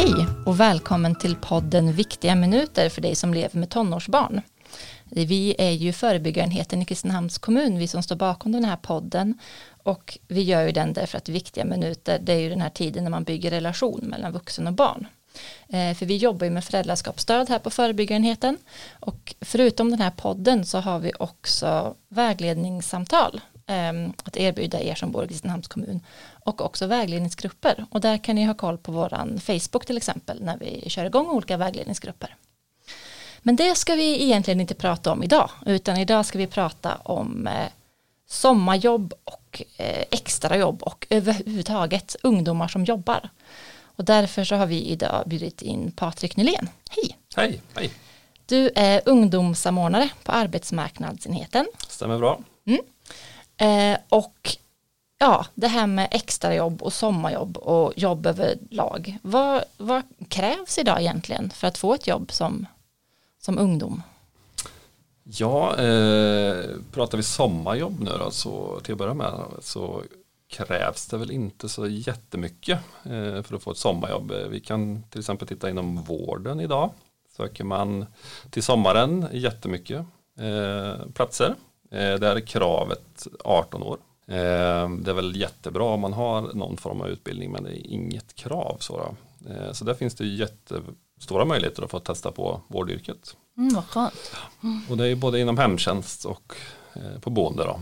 Hej och välkommen till podden Viktiga minuter för dig som lever med tonårsbarn. Vi är ju förebyggarenheten i Kristinehamns kommun, vi som står bakom den här podden. Och vi gör ju den därför att viktiga minuter, det är ju den här tiden när man bygger relation mellan vuxen och barn. Eh, för vi jobbar ju med föräldraskapsstöd här på förebyggarenheten. Och förutom den här podden så har vi också vägledningssamtal att erbjuda er som bor i Kristinehamns kommun och också vägledningsgrupper och där kan ni ha koll på våran Facebook till exempel när vi kör igång olika vägledningsgrupper. Men det ska vi egentligen inte prata om idag utan idag ska vi prata om eh, sommarjobb och eh, extrajobb och överhuvudtaget ungdomar som jobbar. Och därför så har vi idag bjudit in Patrik Nylén. Hej! Hej! Hej! Du är ungdomssamordnare på arbetsmarknadsenheten. Stämmer bra. Mm. Eh, och ja, det här med extrajobb och sommarjobb och jobb överlag. Vad, vad krävs idag egentligen för att få ett jobb som, som ungdom? Ja, eh, pratar vi sommarjobb nu då, så till att börja med så krävs det väl inte så jättemycket eh, för att få ett sommarjobb. Vi kan till exempel titta inom vården idag. Söker man till sommaren jättemycket eh, platser. Eh, där är kravet 18 år. Eh, det är väl jättebra om man har någon form av utbildning men det är inget krav. Så, eh, så där finns det jättestora möjligheter att få testa på vårdyrket. Mm, vad skönt. Och det är både inom hemtjänst och på boende. Då.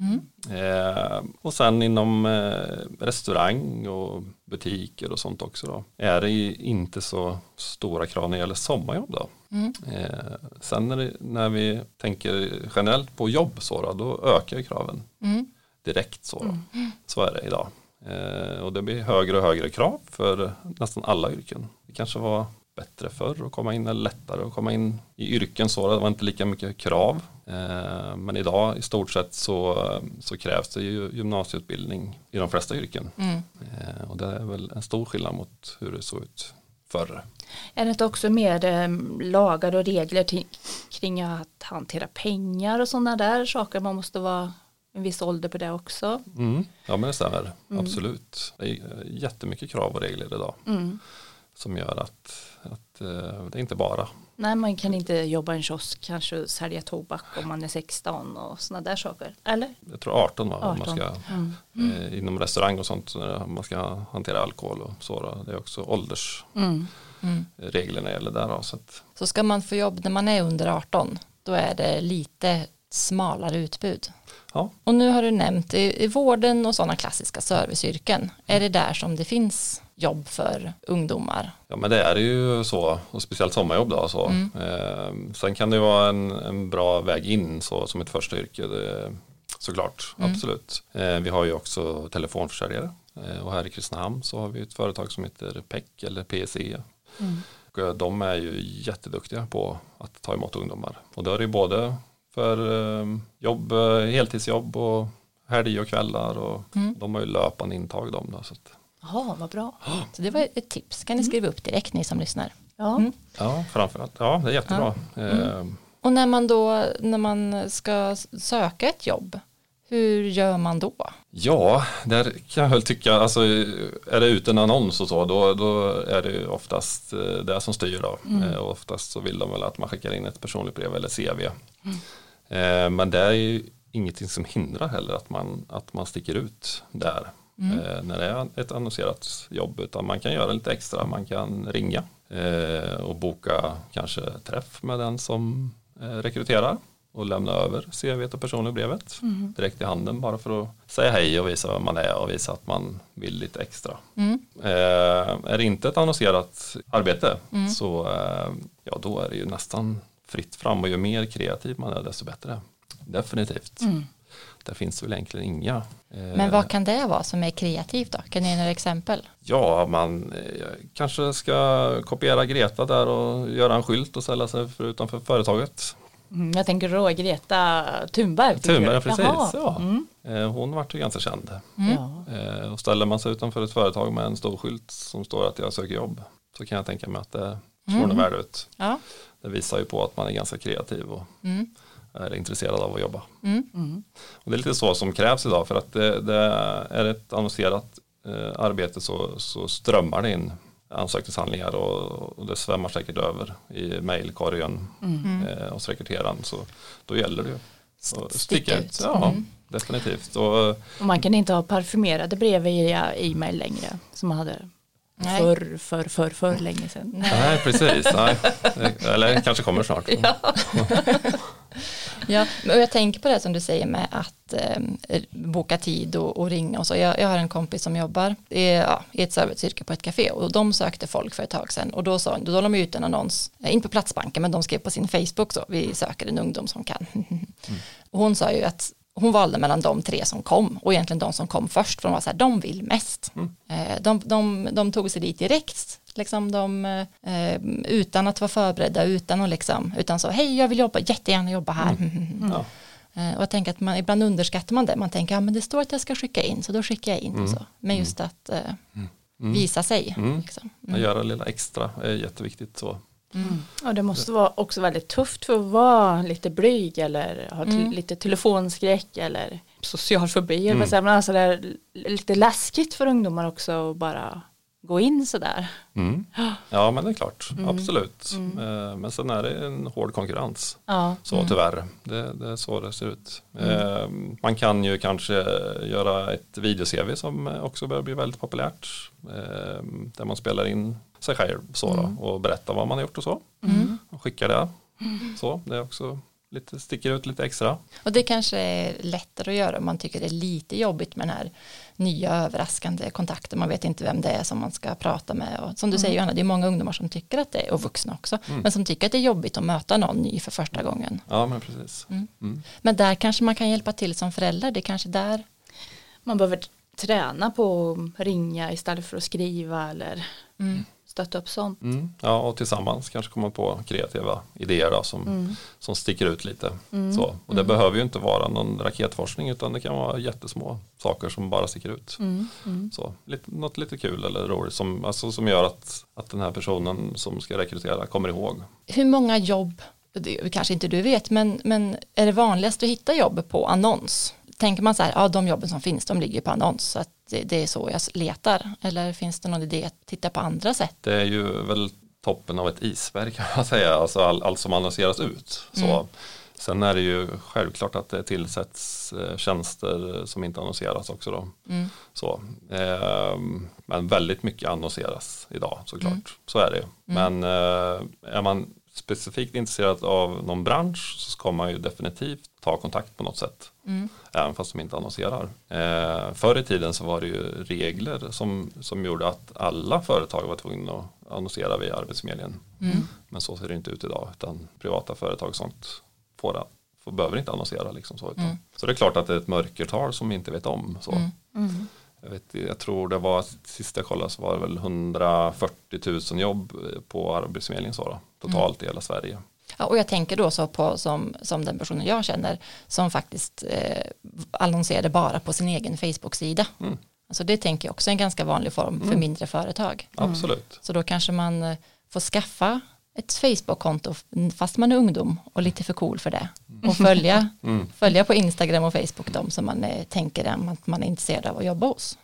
Mm. Eh, och sen inom eh, restaurang och butiker och sånt också. Då. Är det inte så stora krav när det gäller sommarjobb. Då. Mm. Eh, sen när, det, när, vi tänker generellt på jobb så då, då ökar kraven. Mm direkt så. Mm. Så är det idag. Eh, och det blir högre och högre krav för nästan alla yrken. Det kanske var bättre förr att komma in eller lättare att komma in i yrken så. Det var inte lika mycket krav. Eh, men idag i stort sett så, så krävs det ju gymnasieutbildning i de flesta yrken. Mm. Eh, och det är väl en stor skillnad mot hur det såg ut förr. Är det också mer eh, lagar och regler kring att hantera pengar och sådana där saker man måste vara en viss ålder på det också. Mm. Ja men det stämmer, mm. absolut. Det är jättemycket krav och regler idag mm. som gör att, att uh, det är inte bara Nej man kan inte jobba i en kiosk kanske sälja tobak om man är 16 och sådana där saker. Eller? Jag tror 18 va? 18. Man ska, mm. eh, inom restaurang och sånt man ska hantera alkohol och så. Då. Det är också åldersreglerna mm. mm. gäller där. Då, så, att. så ska man få jobb när man är under 18 då är det lite smalare utbud. Ja. Och nu har du nämnt i, i vården och sådana klassiska serviceyrken. Är det där som det finns jobb för ungdomar? Ja men det är det ju så, och speciellt sommarjobb då. Så. Mm. Eh, sen kan det vara en, en bra väg in så, som ett första yrke. Det, såklart, mm. absolut. Eh, vi har ju också telefonförsäljare eh, och här i Kristinehamn så har vi ett företag som heter PEC eller PSE. Mm. Och de är ju jätteduktiga på att ta emot ungdomar. Och då är det ju både för eh, jobb, eh, heltidsjobb och helg och kvällar och mm. de har ju löpande intag de då. Jaha, vad bra. Så det var ett tips, kan ni skriva upp direkt ni som lyssnar. Ja, mm. ja framförallt, ja det är jättebra. Ja. Mm. Eh, och när man då, när man ska söka ett jobb, hur gör man då? Ja, där kan jag väl tycka, alltså är det ute en annons och så, då, då är det oftast det som styr då. Mm. oftast så vill de väl att man skickar in ett personligt brev eller CV. Mm. Eh, men det är ju ingenting som hindrar heller att man, att man sticker ut där mm. eh, när det är ett annonserat jobb utan man kan göra lite extra, man kan ringa eh, och boka kanske träff med den som eh, rekryterar och lämna över CV och personliga brevet mm. direkt i handen bara för att säga hej och visa vem man är och visa att man vill lite extra. Mm. Är det inte ett annonserat arbete mm. så ja, då är det ju nästan fritt fram och ju mer kreativ man är desto bättre. Definitivt. Mm. Där finns väl egentligen inga. Eh, Men vad kan det vara som är kreativt då? Kan ni ge några exempel? Ja, man eh, kanske ska kopiera Greta där och göra en skylt och ställa sig för utanför företaget. Mm, jag tänker då Greta Thunberg. Thunberg, precis. Ja. Mm. Eh, hon vart ju ganska känd. Mm. Och ställer man sig utanför ett företag med en stor skylt som står att jag söker jobb så kan jag tänka mig att det slår mm. värde ut. Ja det visar ju på att man är ganska kreativ och mm. Är intresserad av att jobba. Mm. Mm. Och det är lite så som krävs idag för att det, det är ett annonserat eh, arbete så, så strömmar det in ansökningshandlingar och, och det svämmar säkert över i mejlkorgen Mm. eh, hos rekryteraren. Så då gäller det ju att Sticka ut. Ja, Mm. definitivt. Och, Och man kan inte ha parfymerade brev via e-mail längre som man hade Nej. förr, förr, förr, förr länge sedan. nej, precis. Nej. Eller kanske kommer snart. Ja, men jag tänker på det som du säger med att eh, boka tid och, och ringa och så. Jag, jag har en kompis som jobbar i, ja, i ett serviceyrke på ett café och de sökte folk för ett tag sedan och då sa då la de ut en annons, eh, inte på Platsbanken men de skrev på sin Facebook så, vi söker en ungdom som kan. Och hon sa ju att hon valde mellan de tre som kom och egentligen de som kom först för de var så här, de vill mest. Eh, de, de, de tog sig dit direkt, liksom de, eh, utan att vara förberedda, utan att liksom, utan så, hej jag vill jobba, jättegärna jobba här. Ja. Eh, Och jag tänker att man, ibland underskattar man det. Man tänker, ja men det står att jag ska skicka in, så då skickar jag in. Och så. Men just att eh, visa sig. Mm. Liksom. Att göra lilla extra är jätteviktigt. Så. Ja, det måste vara också väldigt tufft för att vara lite blyg eller ha Mm. lite telefonskräck eller social fobi. Mm. alltså det är lite läskigt för ungdomar också att bara gå in sådär. Mm. Ja men det är klart, absolut. Eh, Men sen är det en hård konkurrens. Ja. Så tyvärr, det, det är så det ser ut. Eh, Man kan ju kanske göra ett video-CV som också börjar bli väldigt populärt. eh, Där man spelar in sig själv så då, och berättar vad man har gjort och så. Och skickar det. Så, det är också lite, sticker ut lite extra. Och det kanske är lättare att göra om man tycker det är lite jobbigt med den här nya överraskande kontakten. Man vet inte vem det är som man ska prata med. Och som du säger Johanna, det är många ungdomar som tycker att det är, och vuxna också, men som tycker att det är jobbigt att möta någon ny för första gången. Ja men precis. Mm. Men där kanske man kan hjälpa till som förälder. Det är kanske där Man behöver träna på att ringa istället för att skriva eller stötta upp sånt. Mm. Ja, och tillsammans kanske komma på kreativa idéer då, som, som sticker ut lite. Så. Och det behöver ju inte vara någon raketforskning utan det kan vara jättesmå saker som bara sticker ut. Så, lite, något lite kul eller roligt som, alltså, som gör att, att den här personen som ska rekrytera kommer ihåg. hur många jobb, det kanske inte du vet, men, men är det vanligast att hitta jobb på annons? Tänker man så här, ja de jobben som finns, de ligger på annons, så att det, det är så jag letar. Eller finns det någon idé att titta på andra sätt? Det är ju väl toppen av ett isberg kan man säga, alltså all, allt som annonseras ut. Så. Sen är det ju självklart att det tillsätts eh, tjänster som inte annonseras också. Då. Så. ehm, men väldigt mycket annonseras idag såklart. Så är det ju. Men eh, är man specifikt intresserad av någon bransch så ska man ju definitivt ta kontakt på något sätt. Även fast de inte annonserar. Eh, förr i tiden så var det ju regler som, som gjorde att alla företag var tvungna att annonsera via Arbetsförmedlingen. Men så ser det inte ut idag utan privata företag och sånt får, får, behöver inte annonsera. Liksom så, utan, så det är klart att det är ett mörkertal som vi inte vet om. Så. Jag, vet, jag tror det var, sist jag kollade så var det väl 140 000 jobb på Arbetsförmedlingen så då, totalt i hela Sverige. Ja, och jag tänker då så på som, som den personen jag känner som faktiskt eh, annonserade bara på sin egen Facebook-sida. Mm. Alltså det tänker jag också är en ganska vanlig form för mindre företag. Absolut. Så då kanske man eh, får skaffa ett Facebook-konto fast man är ungdom och lite för cool för det. Och följa, följa på Instagram och Facebook de som man eh, tänker att man är intresserad av att jobba hos.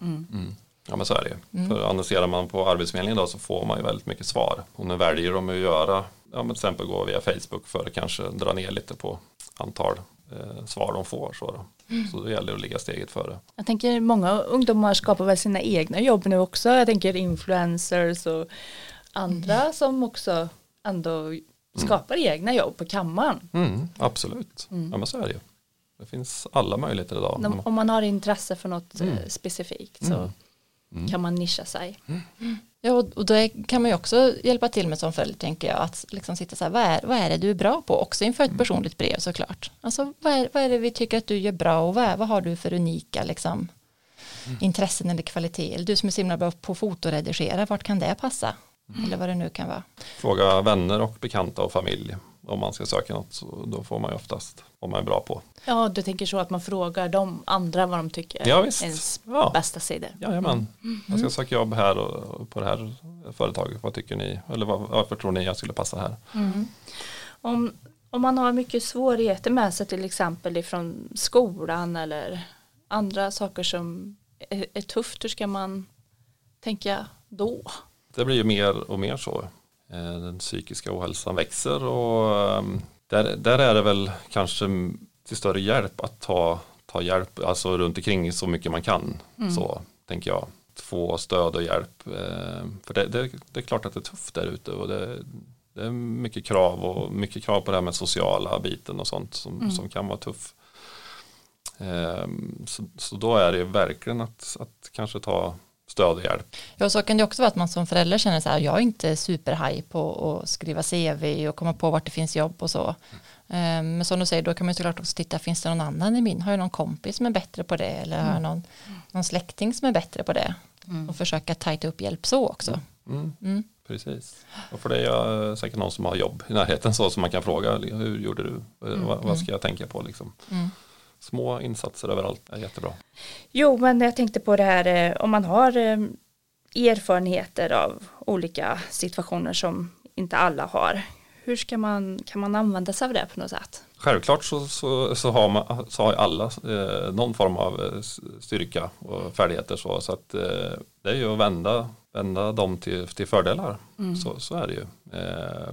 Ja men så är det ju. För annonserar man på Arbetsförmedlingen då så får man ju väldigt mycket svar. Och nu väljer de att göra, ja men till exempel gå via Facebook för att kanske dra ner lite på antal eh, svar de får. Så, då. så det gäller att ligga steget före. Jag tänker många ungdomar skapar väl sina egna jobb nu också. Jag tänker influencers och andra som också ändå skapar egna jobb på kammaren. Mm, absolut, ja men så är det ju. Det finns alla möjligheter idag. Om- Om man har intresse för något eh, specifikt så Mm. kan man nischa sig. Ja, och och då kan man ju också hjälpa till med som förälder, tänker jag, att liksom sitta så här, vad är, vad är det du är bra på? Också inför ett personligt brev såklart. Alltså, vad är, vad är det vi tycker att du gör bra och vad, är, vad har du för unika liksom, intressen eller kvaliteter? Du som är så himla bra på att fotoredigera, vart kan det passa? Eller vad det nu kan vara. Fråga vänner och bekanta och familj om man ska söka något. Så då får man ju oftast vad man är bra på. Ja, du tänker så att man frågar de andra vad de tycker Ja, visst. ens Ja. bästa sidor. Jajamän, jag ska söka jobb här och på det här företaget. Vad tycker ni? Eller vad, varför tror ni jag skulle passa här? Om, om man har mycket svårigheter med sig till exempel ifrån skolan eller andra saker som är, är tufft, hur ska man tänka då? Det blir ju mer och mer så. Eh, den psykiska ohälsan växer och ehm, där, där är det väl kanske till större hjälp att ta, ta hjälp, alltså runt omkring så mycket man kan. Mm. Så tänker jag. Få stöd och hjälp. Eh, för det, det, det, är klart att det är tufft där ute och det, det, är mycket krav och mycket krav på det här med sociala biten och sånt som, mm. som kan vara tuff. Ehm, så, så då är det verkligen att, att kanske ta stöd och hjälp. Ja, så kan det också vara att man som förälder känner så här, jag är inte superhaj på att skriva CV och komma på vart det finns jobb och så. Mm. Men som du säger, då kan man såklart också titta, finns det någon annan i min, har jag någon kompis som är bättre på det eller har jag någon, någon släkting som är bättre på det? Mm. Och försöka tajta upp hjälp så också. Mm. mm. Precis. Och för det är jag säkert någon som har jobb i närheten så som man kan fråga, hur gjorde du? Mm. Vad, vad, ska jag tänka på liksom? Små insatser överallt är jättebra. Jo, men jag tänkte på det här eh, om man har eh, erfarenheter av olika situationer som inte alla har. Hur ska man, kan man använda sig av det på något sätt? Självklart så, så, så har, man, så har alla eh, någon form av eh, styrka och färdigheter så, så att eh, det är ju att vända, vända dem till, till fördelar. Mm. Så, så är det ju. Eh,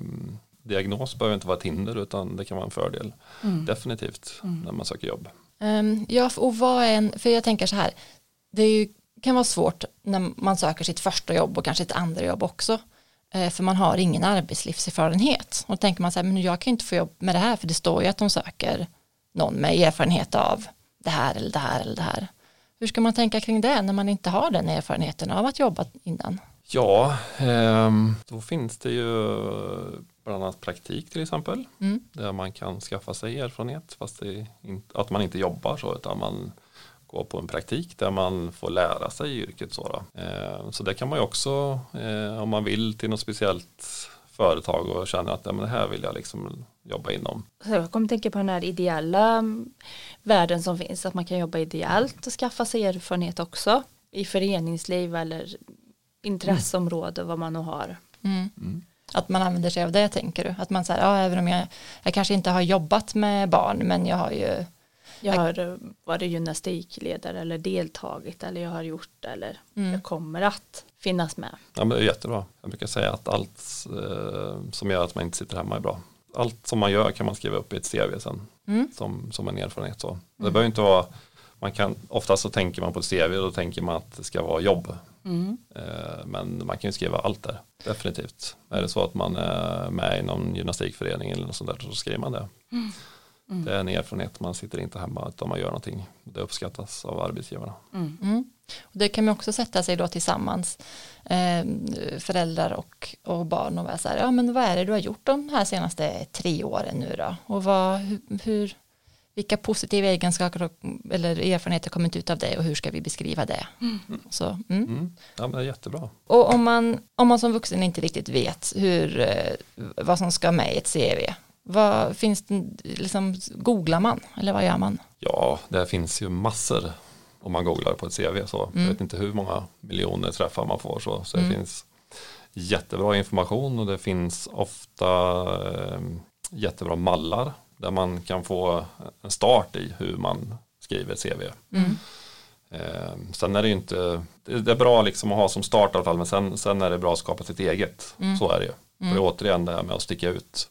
diagnos behöver inte vara ett hinder utan det kan vara en fördel. Mm. Definitivt mm. när man söker jobb. Um, ja, och vad är en, för jag tänker så här, det ju, kan vara svårt när man söker sitt första jobb och kanske ett andra jobb också. Uh, för man har ingen arbetslivserfarenhet. Och då tänker man så här, men jag kan inte få jobb med det här för det står ju att de söker någon med erfarenhet av det här eller det här eller det här. Hur ska man tänka kring det när man inte har den erfarenheten av att jobba innan? Ja, um, då finns det ju bland annat praktik till exempel. Mm. Där man kan skaffa sig erfarenhet fast inte, att man inte jobbar så utan man går på en praktik där man får lära sig yrket. Så, eh, så det kan man ju också eh, om man vill till något speciellt företag och känner att ja, men det här vill jag liksom jobba inom. Jag kommer tänka på den här ideella mm, världen som finns, att man kan jobba ideellt och skaffa sig erfarenhet också i föreningsliv eller intresseområde mm. vad man nu har. Mm. Mm. Att man använder sig av det tänker du? Att man säger, ja även om jag, jag kanske inte har jobbat med barn men jag har ju jag har varit gymnastikledare eller deltagit eller jag har gjort eller mm. jag kommer att finnas med. Ja, men det är jättebra. Jag brukar säga att allt eh, som gör att man inte sitter hemma är bra. Allt som man gör kan man skriva upp i ett CV sen mm. som, som en erfarenhet. Så. Det mm. behöver inte vara, man kan, oftast så tänker man på ett CV och då tänker man att det ska vara jobb. Mm. Men man kan ju skriva allt där, definitivt. Är det så att man är med i någon gymnastikförening eller något sånt där så skriver man det. Mm. Mm. Det är en erfarenhet, man sitter inte hemma utan man gör någonting. Det uppskattas av arbetsgivarna. Mm. Mm. Och det kan man också sätta sig då tillsammans, eh, föräldrar och, och barn och vara så här, ja men vad är det du har gjort de här senaste tre åren nu då? Och vad, hur, hur vilka positiva egenskaper eller erfarenheter har kommit ut av det och hur ska vi beskriva det? Mm. Så, mm. Mm. Ja, men det är jättebra. Och om man, om man som vuxen inte riktigt vet hur, eh, vad som ska med i ett CV, vad finns det, liksom, googlar man eller vad gör man? Ja, det finns ju massor om man googlar på ett CV så. Jag mm. vet inte hur många miljoner träffar man får så, så det mm. finns jättebra information och det finns ofta eh, jättebra mallar där man kan få en start i hur man skriver CV. Mm. Eh, sen är det ju inte, det är bra liksom att ha som start i alla fall men sen, sen är det bra att skapa sitt eget. Mm. Så är det ju. Mm. För återigen det här med att sticka ut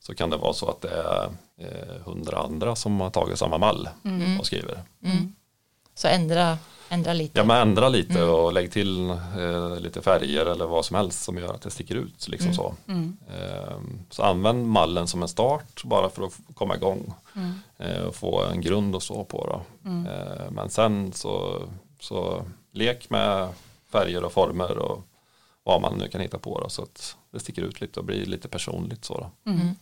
så kan det vara så att det är eh, hundra andra som har tagit samma mall mm. och skriver. Mm. Så ändra Ändra lite? Ja, men ändra lite mm. och lägg till eh, lite färger eller vad som helst som gör att det sticker ut. Liksom mm. så. Mm. Eh, så använd mallen som en start bara för att komma igång mm. eh, och få en grund att stå på. Mm. Eh, men sen så, så lek med färger och former och vad man nu kan hitta på då, så att det sticker ut lite och blir lite personligt. Så. Mm.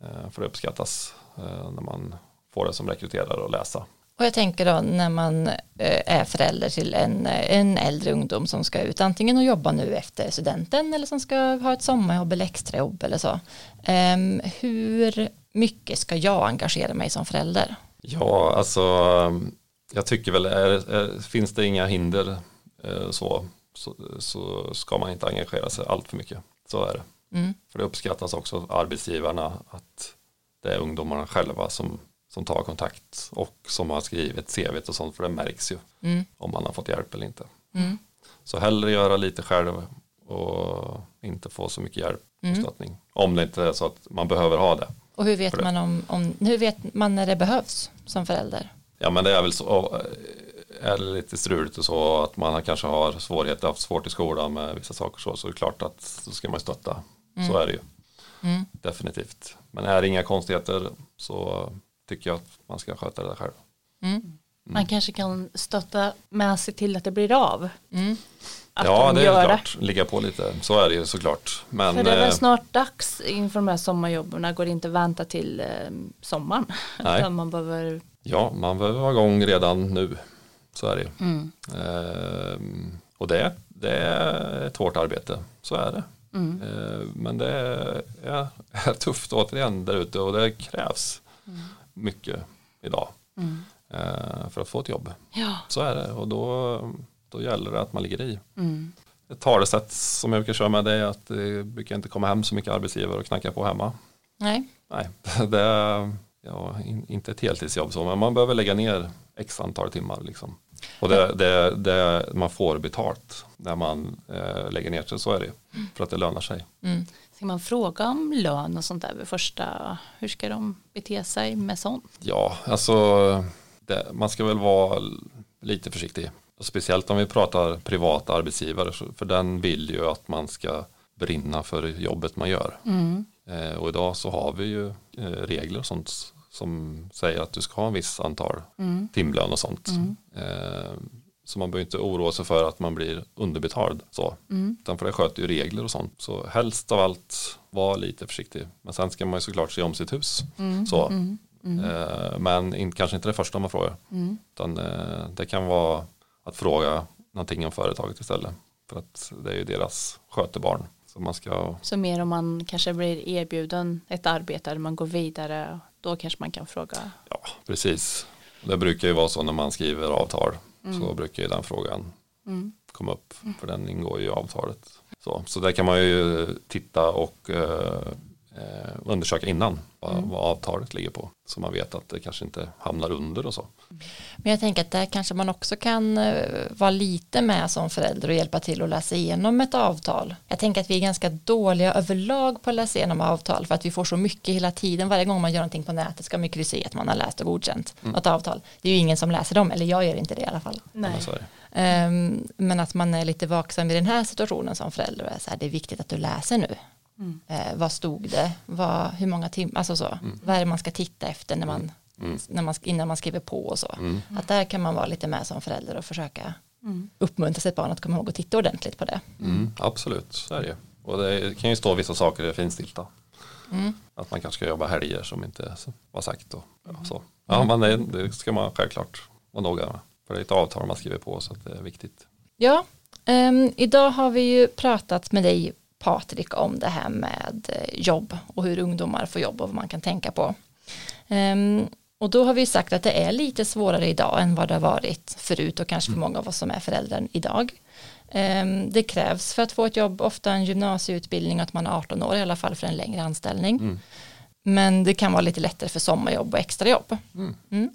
Eh, för det uppskattas eh, när man får det som rekryterare att läsa. Och jag tänker då när man eh, är förälder till en, en äldre ungdom som ska ut antingen och jobba nu efter studenten eller som ska ha ett sommarjobb eller extrajobb eller så. Um, hur mycket ska jag engagera mig som förälder? Ja, alltså jag tycker väl, är, är, finns det inga hinder eh, så, så, så, ska man inte engagera sig allt för mycket. Så är det. Mm. För det uppskattas också av arbetsgivarna att det är ungdomarna själva som som tar kontakt och som har skrivit CV och sånt för det märks ju mm. om man har fått hjälp eller inte. Mm. Så hellre göra lite själv och inte få så mycket hjälp och mm. stöttning. Om det inte är så att man behöver ha det. Och hur vet, man, om, om, hur vet man när det behövs som förälder? Ja men det är väl så, är det lite struligt och så att man kanske har svårigheter, haft svårt i skolan med vissa saker så, så är det klart att då ska man stötta. Mm. Så är det ju. Mm. Definitivt. Men är det inga konstigheter så tycker jag att man ska sköta det själv. Mm. Man kanske kan stötta med sig till att det blir av. Mm. ja, de det är klart. Ligga på lite. Så är det ju såklart. Men, För det är väl eh, snart dags inför de här sommarjobben. Går det inte att vänta till eh, sommaren. Nej. man behöver... Ja, man behöver vara igång redan nu. Så är det ju. Mm. Eh, och det, det är ett hårt arbete. Så är det. Mm. Eh, men det är, är tufft återigen där ute och det krävs mm. Mycket idag. Mm för att få ett jobb. Ja. Så är det och då, då gäller det att man ligger i. Mm. Ett talesätt som jag brukar köra med det är att det brukar inte komma hem så mycket arbetsgivare och knacka på hemma. Nej. Nej, det är ja, inte ett heltidsjobb så, men man behöver lägga ner x antal timmar. Liksom. Och det, det, det, man får betalt när man eh, lägger ner sig, så är det mm. För att det lönar sig. Mm. Ska man fråga om lön och sånt där vid första, hur ska de bete sig med sånt? Ja, alltså det, man ska väl vara lite försiktig. Speciellt om vi pratar privata arbetsgivare för den vill ju att man ska brinna för jobbet man gör. Mm. Eh, och idag så har vi ju eh, regler och sånt som säger att du ska ha en viss antal mm. timlön och sånt. Mm. Så man behöver inte oroa sig för att man blir underbetald. Så. Mm. Utan för det sköter ju regler och sånt. Så helst av allt var lite försiktig. Men sen ska man ju såklart se om sitt hus. Mm. Så. Mm. Mm. Eh, men in, kanske inte det första man frågar. Mm. Utan eh, det kan vara att fråga någonting om företaget istället. För att det är ju deras skötebarn. Så, man ska... så mer om man kanske blir erbjuden ett arbete eller man går vidare. Då kanske man kan fråga. Ja, precis. Det brukar ju vara så när man skriver avtal. Mm. Så brukar ju den frågan mm. komma upp. För den ingår ju i avtalet. Så, så där kan man ju titta och uh, eh, undersöka innan vad, mm. vad, avtalet ligger på. Så man vet att det kanske inte hamnar under och så. Men jag tänker att där kanske man också kan eh, vara lite med som förälder och hjälpa till att läsa igenom ett avtal. Jag tänker att vi är ganska dåliga överlag på att läsa igenom avtal för att vi får så mycket hela tiden. Varje gång man gör någonting på nätet ska man kryssa i att man har läst och godkänt mm. något avtal. Det är ju ingen som läser dem, eller jag gör inte det i alla fall. Nej. Men att man är lite vaksam i den här situationen som förälder och är så här, det är viktigt att du läser nu. Mm. Eh, vad stod det? Vad, hur många timmar? Alltså så. Mm. Vad är det man ska titta efter när man, mm. mm. när man, innan man skriver på och så. Mm. Att där kan man vara lite med som förälder och försöka mm. uppmuntra sitt barn att komma ihåg att titta ordentligt på det. absolut, så är det Och det kan ju stå vissa saker i finstilta. Att man kanske ska jobba helger som inte var sagt. Och, ja, så. Ja, men det, det, ska man självklart vara noga med. För det är ett avtal man skriver på så att det är viktigt. Ja, um, idag har vi ju pratat med dig Patrik om det här med eh, jobb och hur ungdomar får jobb och vad man kan tänka på. Um, och då har vi sagt att det är lite svårare idag än vad det har varit förut och kanske för många av oss som är föräldrar idag. Um, det krävs för att få ett jobb ofta en gymnasieutbildning att man är 18 år i alla fall för en längre anställning. Mm. Men det kan vara lite lättare för sommarjobb och extrajobb. Mm. Mm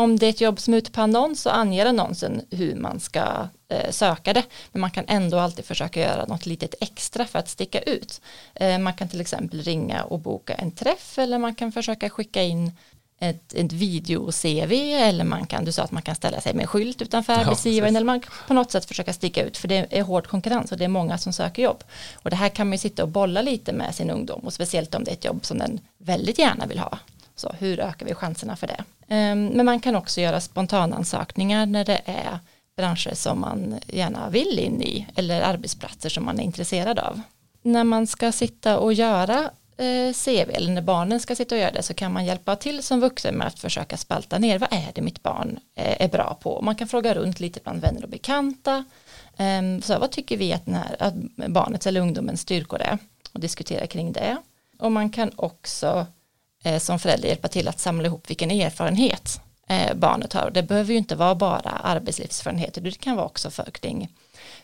om det är ett jobb som är ute på annons så anger annonsen hur man ska eh, söka det. Men man kan ändå alltid försöka göra något litet extra för att sticka ut. Eh, man kan till exempel ringa och boka en träff eller man kan försöka skicka in ett, ett video-CV eller man kan, du sa att man kan ställa sig med en skylt utanför ja, arbetsgivaren eller man kan på något sätt försöka sticka ut för det är hård konkurrens och det är många som söker jobb. Och det här kan man ju sitta och bolla lite med sin ungdom och speciellt om det är ett jobb som den väldigt gärna vill ha. Så hur ökar vi chanserna för det? Ehm, men man kan också göra spontanansökningar när det är branscher som man gärna vill in i eller arbetsplatser som man är intresserad av. När man ska sitta och göra eh, CV eller när barnen ska sitta och göra det så kan man hjälpa till som vuxen med att försöka spalta ner vad är det mitt barn eh, är bra på. Man kan fråga runt lite bland vänner och bekanta. Ehm, så vad tycker vi att, här, att barnets eller ungdomens styrkor är och diskutera kring det. Och man kan också Eh, som förälder hjälpa till att samla ihop vilken erfarenhet eh, barnet har. Det behöver ju inte vara bara arbetslivserfarenhet, det kan vara också för kring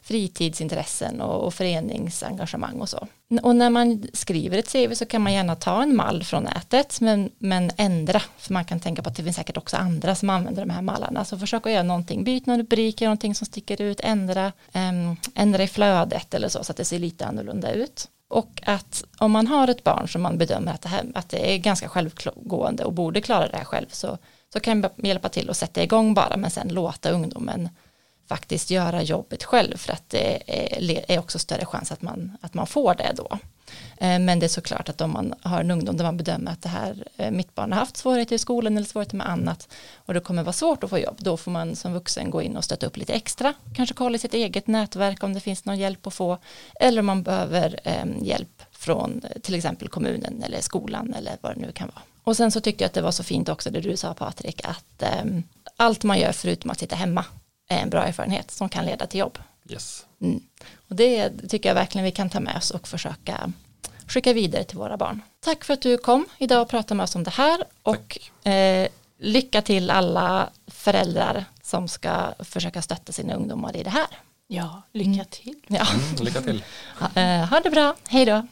fritidsintressen och, och föreningsengagemang och så. Och när man skriver ett CV så kan man gärna ta en mall från nätet men, men ändra, för man kan tänka på att det finns säkert också andra som använder de här mallarna. Så försök att göra någonting, byt någon rubrik, gör någonting som sticker ut, ändra, äm, ändra i flödet eller så, så att det ser lite annorlunda ut. Och att om man har ett barn som man bedömer att det, här, att det är ganska självgående och borde klara det här själv så, så kan man hjälpa till att sätta igång bara men sen låta ungdomen faktiskt göra jobbet själv för att det är också större chans att man, att man får det då. Eh, men det är såklart att om man har en ungdom där man bedömer att det här, eh, mitt barn har haft svårigheter i skolan eller svårigheter med annat och det kommer vara svårt att få jobb, då får man som vuxen gå in och stötta upp lite extra, kanske kolla i sitt eget nätverk om det finns någon hjälp att få, eller om man behöver ehm, hjälp från till exempel kommunen eller skolan eller vad det nu kan vara. Och sen så tyckte jag att det var så fint också det du sa Patrik, att ehm, allt man gör förutom att sitta hemma är en bra erfarenhet som kan leda till jobb. Yes. Mm. Och det tycker jag verkligen vi kan ta med oss och försöka skicka vidare till våra barn. Tack för att du kom idag och pratade med oss om det här och eh, lycka till alla föräldrar som ska försöka stötta sina ungdomar i det här. Ja, lycka till. Ja. Mm, lycka till. ha, eh, ha det bra, hej då.